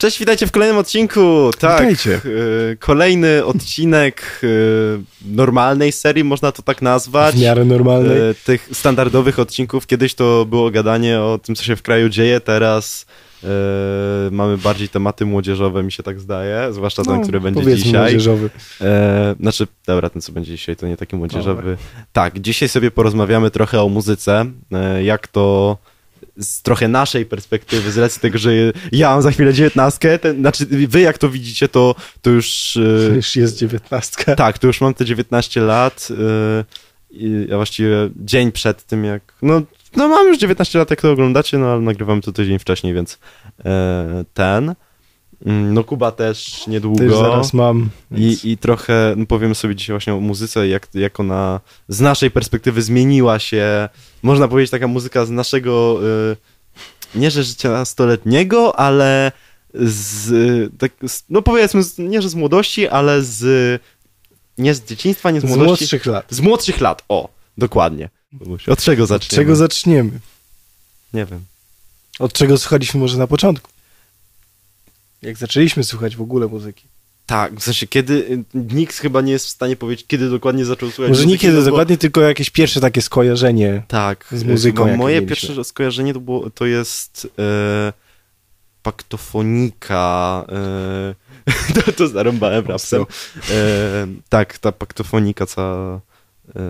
Cześć, witajcie w kolejnym odcinku. Tak, Witajcie. y, kolejny odcinek y, normalnej serii, można to tak nazwać. W miarę normalnej. Y, tych standardowych odcinków. Kiedyś to było gadanie o tym, co się w kraju dzieje, teraz mamy bardziej tematy młodzieżowe, mi się tak zdaje, zwłaszcza ten, No, który będzie dzisiaj. młodzieżowy. E, znaczy, dobra, ten co będzie dzisiaj to nie taki młodzieżowy. Dobra. Tak, dzisiaj sobie porozmawiamy trochę o muzyce, e, jak to z trochę naszej perspektywy, z racji tego, że ja mam za chwilę dziewiętnastkę, ten, znaczy wy jak to widzicie, to, to już... e, Już jest dziewiętnastka. tak, to już mam te 19 lat. e, i ja właściwie dzień przed tym, jak. No, no mam już 19 lat, jak to oglądacie, no ale nagrywamy to tydzień wcześniej, więc e, ten. Mm, No Kuba też niedługo. Też zaraz mam. Więc... I, I trochę no powiemy sobie dzisiaj właśnie o muzyce, jak, jak ona z naszej perspektywy zmieniła się. Można powiedzieć, taka muzyka z naszego, y, nie że życia stoletniego, ale z, tak, z, no powiedzmy, z, nie że z młodości, ale z, nie z dzieciństwa, nie z Z młodości. młodszych lat. Z młodszych lat, o, dokładnie. Od czego Od zaczniemy? czego zaczniemy? Nie wiem. Od czego słuchaliśmy może na początku? Jak zaczęliśmy słuchać w ogóle muzyki? Tak, w sensie, kiedy, y, nikt chyba nie jest w stanie powiedzieć, kiedy dokładnie zaczął słuchać Może nie kiedy dokładnie, tylko jakieś pierwsze takie skojarzenie. Tak, z muzyką, Chyba jakie moje mieliśmy. pierwsze skojarzenie to, było, to jest e, paktofonika. E, to, to zarąbałem rapsem. E, tak, ta paktofonika, co e,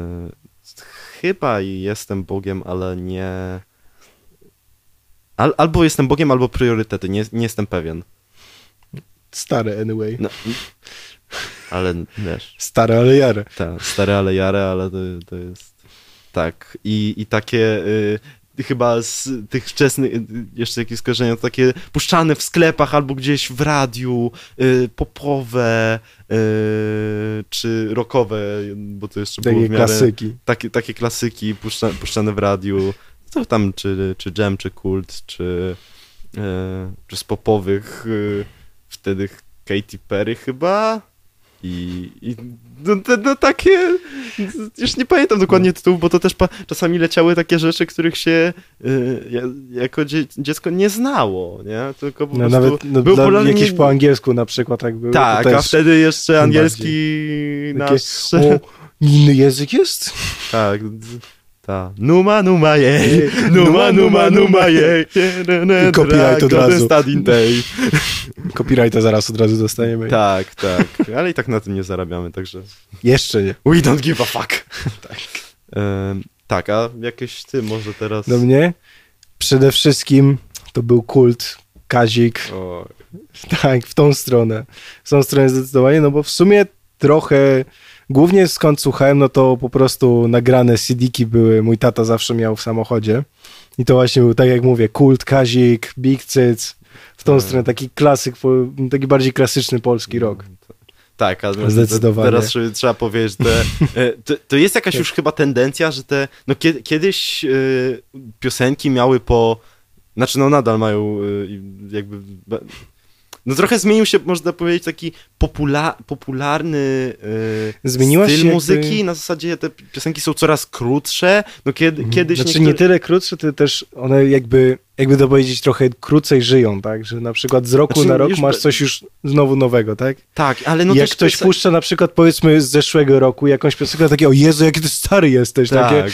chyba jestem Bogiem, ale nie... Al, albo jestem Bogiem, albo priorytety, nie, nie jestem pewien. Stare anyway. No, ale wiesz... Stare, ale jare. Tak, stare ale jare, ale to, to jest... Tak, i, i takie... Y, chyba z tych wczesnych, y, jeszcze jakieś skojarzenia, takie puszczane w sklepach albo gdzieś w radiu, y, popowe, y, czy rockowe, bo to jeszcze było Takie w miarę... klasyki. Takie, takie klasyki puszcza, puszczane w radiu, co tam, czy, czy Jam, czy Kult, czy, y, czy z popowych, y, wtedy Katy Perry chyba, i, i no, no, no takie, już nie pamiętam dokładnie tytułów, bo to też czasami leciały takie rzeczy, których się y, ja, jako dzie, dziecko nie znało, nie? Tylko po No, prostu nawet no, był dla, po angielsku na przykład, tak. Tak, a wtedy jeszcze angielski takie, nasz... o, inny język jest? Tak, ta. Numa, numa, jej, numa, numa, numa, jej. I copyright od razu. Copyrighta zaraz od razu dostaniemy. Tak, tak, ale i tak na tym nie zarabiamy, także Jeszcze nie. we don't give a fuck. Tak. Tak, a jakieś ty może teraz... Do mnie przede wszystkim to był kult, Kazik, O, tak, w tą stronę. W tą stronę zdecydowanie, no bo w sumie trochę, głównie skąd słuchałem, no to po prostu nagrane CD-ki były, mój tata zawsze miał w samochodzie i to właśnie był, tak jak mówię, kult, Kazik, Big Cyc, w tą Tak. stronę, taki klasyk, taki bardziej klasyczny polski rock. Tak, ale Zdecydowanie. teraz trzeba- powiedzieć, że e, to, to jest jakaś już chyba tendencja, że te, no kiedy, kiedyś e, piosenki miały po, znaczy no nadal mają e, jakby, no trochę zmienił się, można powiedzieć, taki popula, popularny e, Zmieniła styl się jakby- muzyki, na zasadzie te piosenki są coraz krótsze, no kiedy, kiedyś Znaczy niektóre- nie tyle krótsze, to też one jakby, jakby to powiedzieć, trochę krócej żyją, tak? Że na przykład z roku Znaczy, na rok już masz coś już znowu nowego, tak? tak, ale no jak ktoś puszcza na przykład powiedzmy z zeszłego roku jakąś piosenkę, takie o Jezu, jaki ty stary jesteś, takie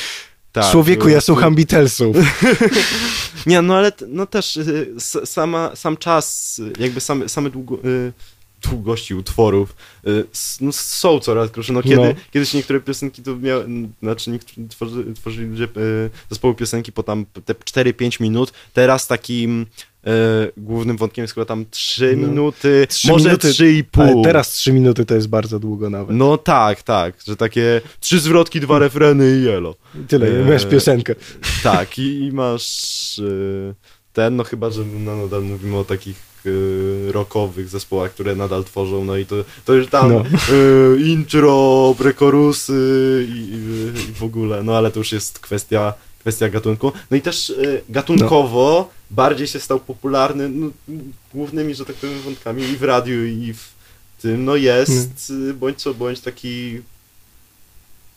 tak, człowieku, ja słucham Beatlesów. Nie, no ale no też y, sama, sam czas, jakby same, same długo, y, długości utworów y, no, są coraz krótsze. No, kiedy, No. Kiedyś niektóre piosenki to miały, znaczy niektórzy tworzy, tworzyli ludzie zespoły piosenki po tam te 4-5 minut, teraz takim y, głównym wątkiem jest chyba tam 3 No. minuty, Trzy może minuty, 3,5. Ale teraz trzy minuty to jest bardzo długo nawet. No tak, tak, że takie trzy zwrotki, dwa refreny i jelo. Tyle, Eee, masz piosenkę. Tak, i, i masz y, ten, no chyba, że no, nadal mówimy o takich y, rockowych zespołach, które nadal tworzą, no i to, to już tam No. y, intro, prekorusy i, i, i w ogóle, no ale to już jest kwestia, kwestia gatunku. No i też y, gatunkowo bardziej się stał popularny, no, głównymi, że tak powiem, wątkami i w radiu, i w tym, no jest y, bądź co bądź taki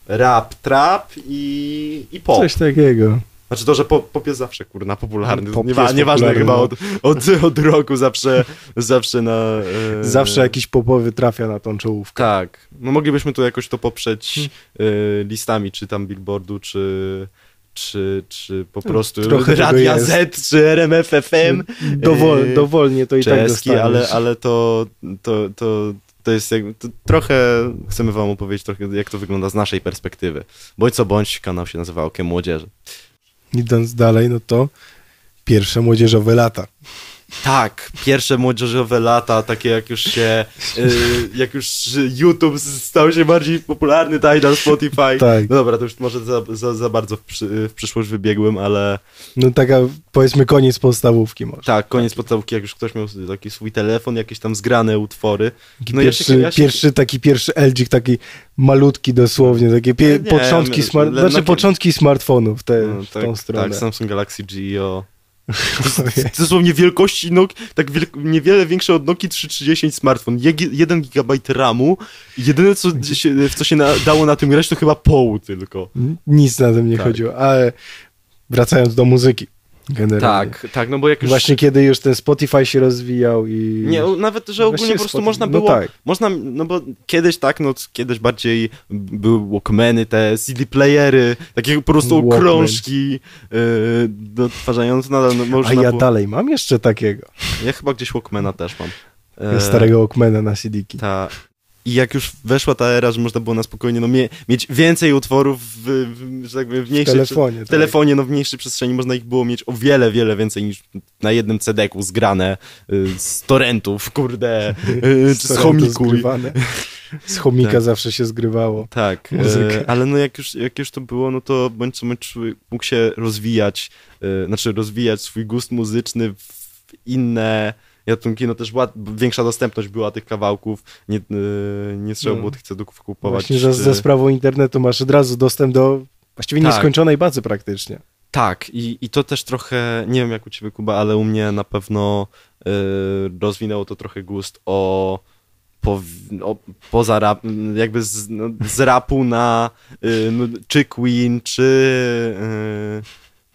rap, trap i, i pop. Coś takiego. Znaczy to, że pop, pop jest zawsze, kurna, popularny. Pop Niewa, nieważne popularny, chyba no. od, od, od roku, zawsze, zawsze na... e, Zawsze jakiś popowy trafia na tą czołówkę. Tak. No moglibyśmy tu jakoś to poprzeć Hmm. e, listami, czy tam Billboardu, czy... Czy, czy po prostu trochę Radia. Z, czy RMF FM. Dowol, Yy, dowolnie to i tak czeski, dostaniesz. ale, ale to, to, to, to jest jakby, to trochę, chcemy wam opowiedzieć trochę, jak to wygląda z naszej perspektywy. Bądź co bądź, kanał się nazywa Okiem Młodzieży. Idąc dalej, no to pierwsze młodzieżowe lata. Tak, pierwsze młodzieżowe lata, takie jak już się, y, jak już YouTube stał się bardziej popularny, Tidal, Spotify. Tak. No dobra, to już może za, za, za bardzo w, przy, w przyszłość wybiegłem, ale No taka, powiedzmy, koniec podstawówki może. tak, koniec podstawki, jak już ktoś miał taki swój telefon, jakieś tam zgrane utwory. Taki No pierwszy, ja się- pierwszy, taki pierwszy LG, taki malutki dosłownie, takie pie, Nie, początki, smart, znaczy na- początki smartfonów te, No, w tak, tą stronę. tak, Samsung Galaxy Geo. Dosłownie wielkości Nok, tak wielk, niewiele większe od Nokia 3310 smartfon, 1 GB RAMu. Jedyne, co się, w co się na, dało na tym grać, to chyba poł tylko. Nic na tym nie Tak. chodziło, ale wracając do muzyki generalnie. Tak, tak, no bo jak już... Właśnie kiedy już ten Spotify się rozwijał i... Nie, nawet, że ogólnie Właściwie po prostu Spotify- można no było, tak. można, no bo kiedyś tak, no kiedyś bardziej były Walkmany, te CD playery, takie po prostu Walkman. krążki yy, odtwarzające, nadal no, A można ja było, dalej mam jeszcze takiego. ja chyba gdzieś Walkmana też mam. E, Starego Walkmana na CD-ki. Ta... I jak już weszła ta era, że można było na spokojnie no, mie mieć więcej utworów w, w, że tak powiem, w W mniejszej telefonie. w tak. telefonie, no w mniejszej przestrzeni można ich było mieć o wiele, wiele więcej niż na jednym CD-ku zgrane y, z torrentów, kurde, y, z torrentu chomiku. zgrywane. Z chomika Tak. zawsze się zgrywało. Tak, Muzykę. e, ale no jak już, jak już to było, no to bądź co bądź mógł się rozwijać, e, znaczy rozwijać swój gust muzyczny w inne gatunki, no też łat, większa dostępność była tych kawałków, nie, e, nie trzeba No. było tych ceduków kupować. Właśnie za, za sprawą internetu masz od razu dostęp do właściwie Tak. nieskończonej bazy praktycznie. Tak, i, i to też trochę, nie wiem jak u ciebie Kuba, ale u mnie na pewno y, rozwinęło to trochę gust o, po, o poza rap, jakby z, no, z rapu na y, no, czy Queen, czy, y,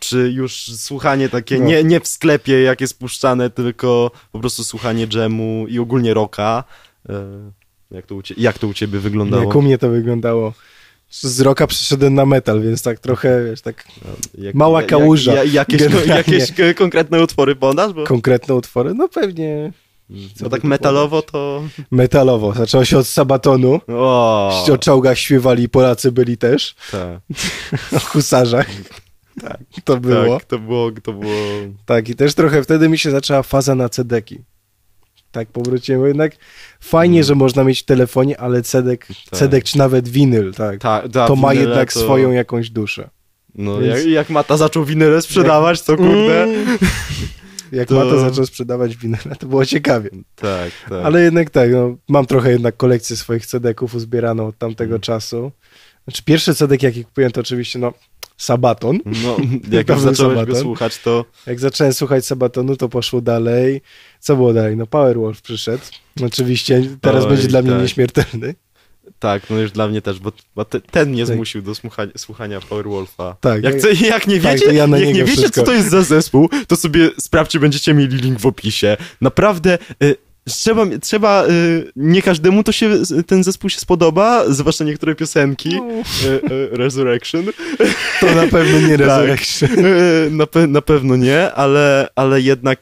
czy już słuchanie takie, No. nie, nie w sklepie jak jest puszczane, tylko po prostu słuchanie dżemu i ogólnie rocka. Y, jak, to u cie, jak to u ciebie wyglądało? Jak u mnie to wyglądało. Z roka przeszedłem na metal, więc tak trochę, wiesz, tak Jak, mała kałuża, Jak, jakieś, generalnie. jakieś k- konkretne utwory podasz? Bo... konkretne utwory. No pewnie Bo by tak tu metalowo to... metalowo. Zaczęło się od Sabatonu. O, O czołgach śpiewali, Polacy byli też. tak, O husarzach. Tak, to było. tak, to było, to było... Tak, i też trochę wtedy mi się zaczęła faza na cedeki. Tak, powróciłem, bo jednak fajnie, Mm. że można mieć w telefonie, ale cedek, Tak. cedek czy nawet winyl, tak. Ta, ta, to ma jednak to- swoją jakąś duszę. No, Więc- jak, jak Mata zaczął winyle sprzedawać, to kurde... Mm. Jak To- Mata zaczął sprzedawać winyle, to było ciekawie. Tak, tak. Ale jednak tak, no, mam trochę jednak kolekcję swoich cedeków uzbieraną od tamtego Mm. czasu. Znaczy pierwszy cedek jaki kupiłem to oczywiście no Sabaton. No, jak już zacząłeś go Sabaton. słuchać, to... Jak zacząłem słuchać Sabatonu, to poszło dalej. Co było dalej? No Powerwolf przyszedł. Oczywiście teraz Oj, będzie dla mnie tak. nieśmiertelny. Tak, no już dla mnie też, bo, te, ten mnie Tak. zmusił do słuchania, słuchania Powerwolfa. Tak, Jak, ja- co, jak nie tak, wiecie, to ja jak nie wiecie wszystko. co to jest za zespół, to sobie sprawdźcie, będziecie mieli link w opisie. Naprawdę, y, trzeba, trzeba y, nie każdemu to się, ten zespół się spodoba, zwłaszcza niektóre piosenki. Y, y, Resurrection. To na pewno nie Tak. Resurrection. Y, na, pe, na pewno nie, ale, ale jednak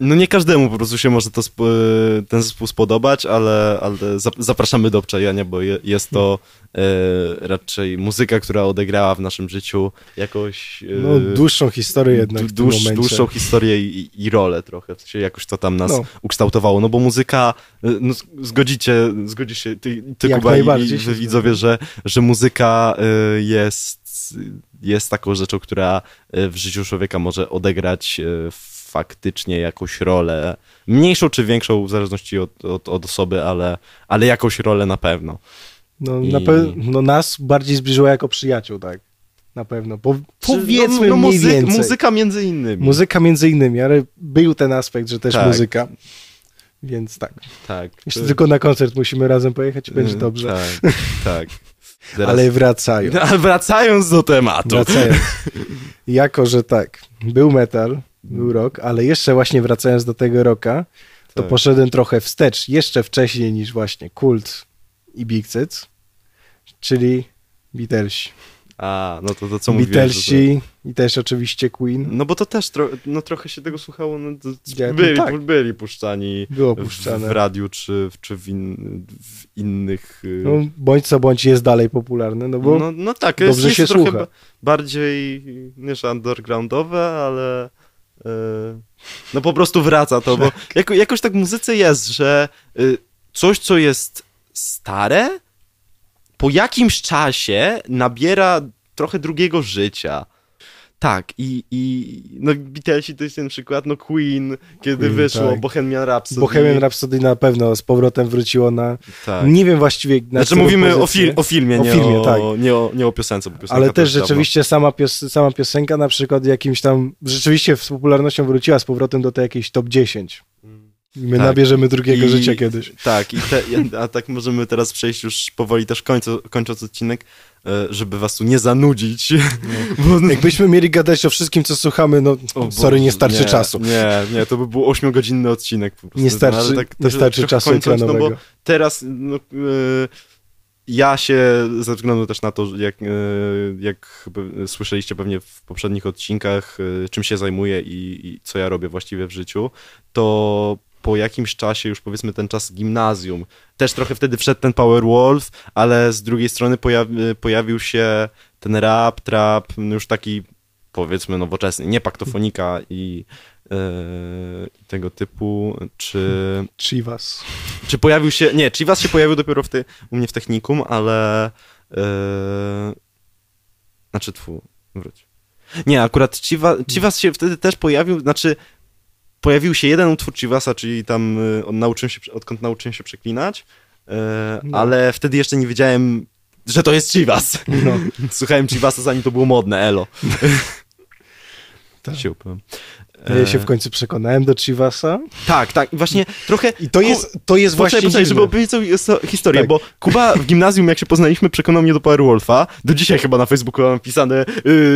no nie każdemu po prostu się może to sp- ten zespół spodobać, ale, ale zap- zapraszamy do obczajania, bo je, jest to e, raczej muzyka, która odegrała w naszym życiu jakoś e, No dłuższą historię jednak w dłuż, dłuższą historię i, i rolę trochę, w sensie jakoś to tam nas No. ukształtowało, no bo muzyka, e, no zgodzicie, zgodzisz się, ty, ty Jak Kuba i, i widzowie, że, że muzyka e, jest, jest taką rzeczą, która e, w życiu człowieka może odegrać e, faktycznie jakąś rolę, mniejszą czy większą, w zależności od, od, od osoby, ale, ale jakąś rolę na pewno. No, I- na pe- no nas bardziej zbliżyło jako przyjaciół, tak. Na pewno. Po- powiedzmy no, no, mniej muzy- więcej. Muzyka między innymi. Muzyka między innymi, ale był ten aspekt, że też Tak. muzyka. Więc tak. tak. Jeszcze To- tylko na koncert musimy razem pojechać i będzie Y, dobrze. Tak, tak. Teraz... Ale wracają. A wracając do tematu. Wracając. Jako, że tak, był metal, był rok, ale jeszcze właśnie wracając do tego roka, to Tak. poszedłem trochę wstecz, jeszcze wcześniej niż właśnie Kult i Big Cyc, czyli Beatlesi. A, no to, to co mówiłeś. Beatlesi i też oczywiście Queen. To... No bo to też tro... no, trochę się tego słuchało. No, to... Ja- byli, tak. byli puszczani Było w, puszczane. w radiu czy, w- czy w, in... w innych... y, No, bądź co bądź jest dalej popularne, no bo no, no tak, dobrze jest, jest się trochę słucha. ba- bardziej niż undergroundowe, ale y, no po prostu wraca to, bo jako, jakoś tak w muzyce jest, że y, coś, co jest stare, po jakimś czasie nabiera trochę drugiego życia. Tak, i, i no Beatlesi to jest ten przykład, no Queen, kiedy Queen, wyszło tak. Bohemian Rhapsody. Bohemian Rhapsody na pewno z powrotem wróciło na... Tak. Nie wiem właściwie na Znaczy mówimy o, fil- o filmie, O nie, filmie, o, tak. nie, o, nie o piosence, bo Ale też rzeczywiście sama, pios sama piosenka na przykład jakimś tam, rzeczywiście z popularnością wróciła z powrotem do tej jakiejś top 10. My Tak. nabierzemy drugiego I- życia kiedyś. Tak, i te, a tak możemy teraz przejść już powoli też końcu, kończąc odcinek, e, żeby was tu nie zanudzić. Bo, Jakbyśmy mieli gadać o wszystkim, co słuchamy, no o sorry, nie starczy nie, czasu. Nie, nie, to by był ośmiogodzinny odcinek po prostu. Nie starczy, No, tak nie starczy czasu kończąc, No bo teraz no, e, ja się, ze względu też na to, jak, e, jak słyszeliście pewnie w poprzednich odcinkach, czym się zajmuję i, i co ja robię właściwie w życiu, to po jakimś czasie, już powiedzmy ten czas gimnazjum, też trochę wtedy wszedł ten Powerwolf, ale z drugiej strony pojawi, pojawił się ten rap, trap, no już taki powiedzmy nowoczesny, nie paktofonika i e, tego typu, czy Chivas. czy pojawił się. Nie, Chivas się pojawił dopiero w te, u mnie w technikum, ale. Yy, znaczy, tfu, wróć. Nie, akurat Chiva, Chivas się wtedy też pojawił, znaczy. Pojawił się jeden utwór Chivasa, czyli tam y, on nauczyłem się, odkąd nauczyłem się przeklinać, yy, No. ale wtedy jeszcze nie wiedziałem, że to jest Chivas. No. Słuchałem Chivasa, zanim to było modne, elo. Tak. Ja się E, w końcu przekonałem do Chivasa. Tak, tak, i właśnie trochę... I to jest, to jest Poczekaj, właśnie poczekaj, żeby opowiedzieć histo- historię, Tak. bo Kuba w gimnazjum, jak się poznaliśmy, przekonał mnie do Powerwolfa. Do dzisiaj chyba na Facebooku mam napisane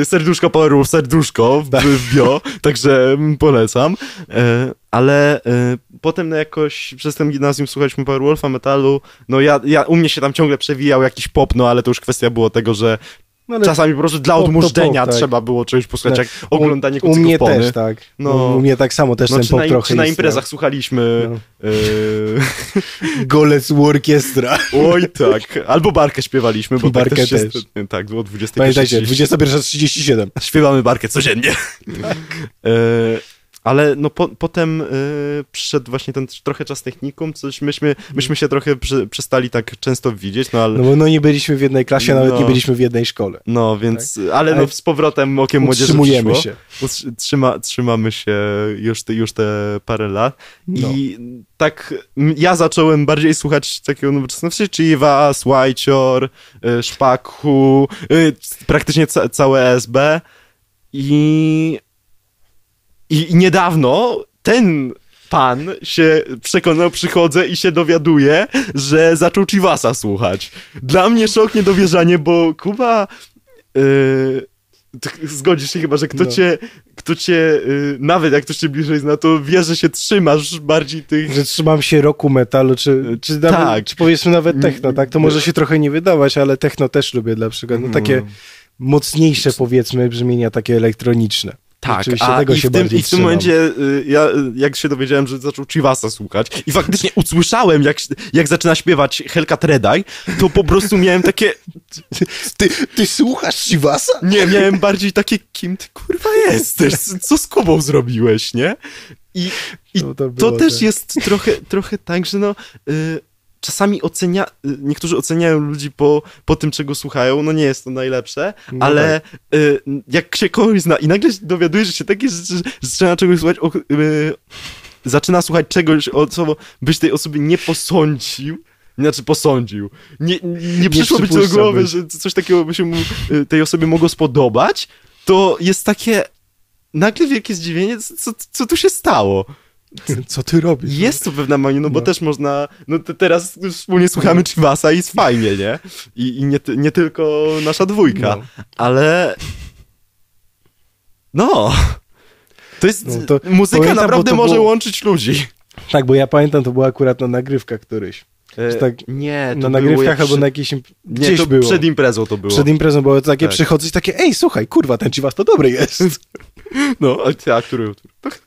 y, serduszko Powerwolf, serduszko w, Tak. w bio, także mm, polecam. E, ale e, potem no jakoś przez ten gimnazjum słuchaliśmy Powerwolfa, metalu, no ja, ja, u mnie się tam ciągle przewijał jakiś pop, no ale to już kwestia było tego, że No, czasami po prostu dla odmurzenia tak. trzeba było czegoś posłuchać, jak u, oglądanie u mnie kucyków też, tak. No. No. U mnie tak samo też No, ten pop na, trochę czy na istniał. imprezach słuchaliśmy... No. y, Golec Orkiestra. Oj tak, albo barkę śpiewaliśmy, bo tak Barkę też, jest, też. Tak, było 20 Pamiętajcie, 21.37. Śpiewamy barkę codziennie. e, ale no po, potem e, przyszedł właśnie ten trochę czas technikum, coś myśmy, myśmy się trochę prze, przestali tak często widzieć, no ale... No bo no nie byliśmy w jednej klasie, nawet No. nie byliśmy w jednej szkole. No, więc, ale no Ale z powrotem okiem młodzieży Utrzymujemy przyszło. się. Trzyma, trzymamy się już te, już te parę lat No. i tak ja zacząłem bardziej słuchać takiego nowoczesnego, w sensie Chivas, Whitecior, y, Szpaku, y, praktycznie ca całe SB i, i niedawno ten pan się przekonał, przychodzę i się dowiaduję, że zaczął Chivasa słuchać. Dla mnie szok, niedowierzanie, bo Kuba... Yy, zgodzisz się chyba, że kto No. cię, kto cię yy, nawet jak ktoś cię bliżej zna, to wie, że się trzymasz bardziej tych... Że trzymam się roku metalu, czy, czy, nawet, tak. czy powiedzmy nawet techno, tak? To może się trochę nie wydawać, ale techno też lubię dla przykładu. No, takie mocniejsze powiedzmy brzmienia, takie elektroniczne. Tak, a tego i, w tym, i w tym momencie y, ja, jak się dowiedziałem, że zaczął Chivasa słuchać i faktycznie usłyszałem, jak, jak zaczyna śpiewać Hellcat Redeye, to po prostu miałem takie, Ty, ty słuchasz Chivasa? nie, miałem bardziej takie, kim ty kurwa jesteś, co z Kubą zrobiłeś, nie? I, i No, to to, też tak. jest trochę, trochę tak, że no... Y, Czasami ocenia, y, niektórzy oceniają ludzi po, po tym, czego słuchają, no nie jest to najlepsze, No ale y, jak się kogoś zna i nagle się dowiaduje, że się takie rzeczy, że zaczyna czegoś słuchać, o, y, zaczyna słuchać czegoś, o co byś tej osoby nie posądził, znaczy posądził, nie, nie przyszło być do głowy, że coś takiego by się mu, y, tej osobie mogło spodobać, to jest takie nagle wielkie zdziwienie, co, co tu się stało? Co ty robisz? Jest to pewna mania, no bo No. też można, no teraz wspólnie słuchamy Chivasa i jest fajnie, nie? I, i nie, nie tylko nasza dwójka, No. ale no... To jest, No to muzyka pamiętam, naprawdę może było- łączyć ludzi. Tak, bo ja pamiętam, to było akurat na nagrywkach któryś. E, tak nie, to na nagrywkach jak albo przy- na jakiejś... imp- Nie, Gdzieś to było. przed imprezą to było. Przed imprezą było takie Tak. przychodzę i takie, ej, słuchaj, kurwa, ten Chivas to dobry jest. No, a, ty, a który? Tak,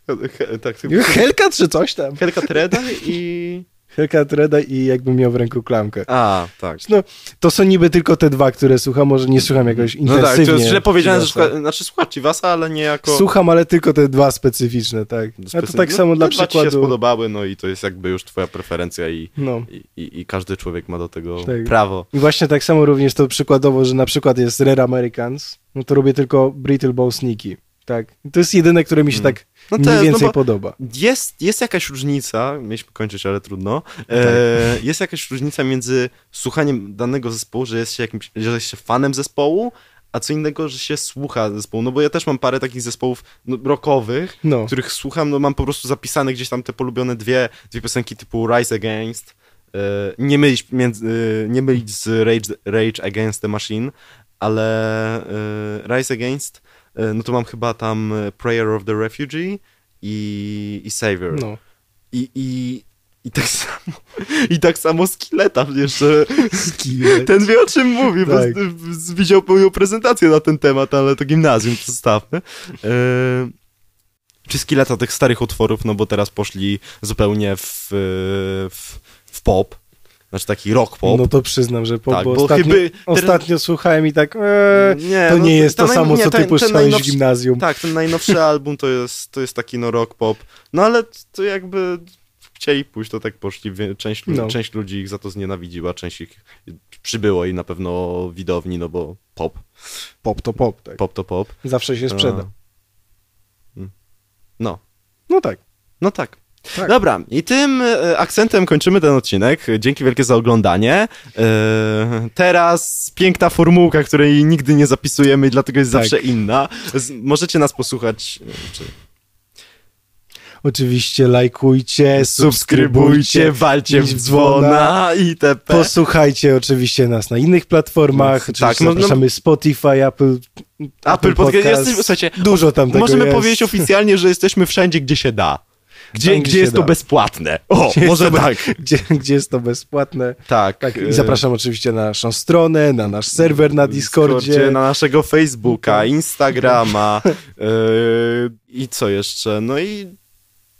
tak, tak. Hellcat czy coś tam. Helka Treda i... Hellcat Reda i jakbym miał w ręku klamkę. A, tak. No, to są niby tylko te dwa, które słucham, może nie słucham jakoś No intensywnie. tak, to jest źle powiedziane, że słucha, znaczy słuchać Chivasa, ale nie jako... Słucham, ale tylko te dwa specyficzne, tak. A to tak no, samo dla te dwa ci się przykładu. spodobały, no i to jest jakby już twoja preferencja i, No. i, i, i każdy człowiek ma do tego Tak. prawo. I właśnie tak samo również to przykładowo, że na przykład jest Rare Americans, no to robię tylko Brittle Bow Sneaky. Tak. To jest jedyne, które mi się Mm. tak No mniej jest, no więcej bo- podoba. Jest, jest jakaś różnica, mieliśmy kończyć, ale trudno. Tak. E, jest jakaś różnica między słuchaniem danego zespołu, że jest się jakimś, że jest się fanem zespołu, a co innego, że się słucha zespołu. No bo ja też mam parę takich zespołów no, rockowych, No. których słucham, no mam po prostu zapisane gdzieś tam te polubione dwie, dwie piosenki typu Rise Against. E, nie, mylić między, e, nie mylić z Rage, Rage Against the Machine, ale e, Rise Against, no to mam chyba tam e, Prayer of the Refugee i, i Savior. No. I, i, I tak samo i tak samo Skilleta jeszcze. Ten wie o czym mówi, bo Tak. z- widział moją prezentację na ten temat, ale to gimnazjum zostawmy. E, czy Skilleta tych starych utworów, no bo teraz poszli zupełnie w, w, w pop. Znaczy taki rock pop. No to przyznam, że po, Tak, bo bo ostatnio, teraz- ostatnio słuchałem i tak, e, nie, to no nie jest to naj- samo, nie, co ten- ty puszczałeś w gimnazjum. Tak, ten najnowszy album to jest, to jest taki no rock pop. No ale to jakby chcieli pójść, to tak poszli. Część, No. część ludzi ich za to znienawidziła, część ich przybyło i na pewno widowni, no bo pop, Pop to pop, tak. pop to pop. Zawsze się sprzeda. A. No, No tak. no tak. Tak. Dobra, i tym e, akcentem kończymy ten odcinek. Dzięki wielkie za oglądanie. E, teraz piękna formułka, której nigdy nie zapisujemy i dlatego jest Tak. zawsze inna. Możecie nas posłuchać. e, Czy, Oczywiście lajkujcie, subskrybujcie, walcie w dzwona itp. Posłuchajcie oczywiście nas na innych platformach. Tak, Tak, no, no- zapraszamy Spotify, Apple, Apple Podcast. Jesteśmy, słuchajcie, Dużo tam tego możemy jest. powiedzieć oficjalnie, że jesteśmy wszędzie, gdzie się da. Gdzie, gdzie, jest się to da. bezpłatne. O, Gdzie może to- tak. Gdzie, gdzie jest to bezpłatne. Tak. Tak, i zapraszam oczywiście na naszą stronę, na nasz serwer na Discordzie. na naszego Facebooka, Instagrama e, i co jeszcze? No i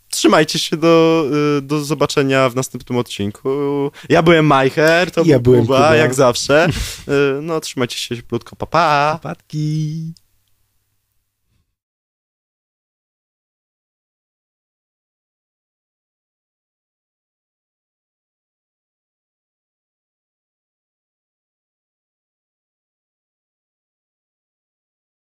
trzymajcie się do, e, do zobaczenia w następnym odcinku. Ja byłem Majcher, to Ja był byłem Kuba, Kuba. jak zawsze. E, no trzymajcie się cieplutko, pa pa! Patki.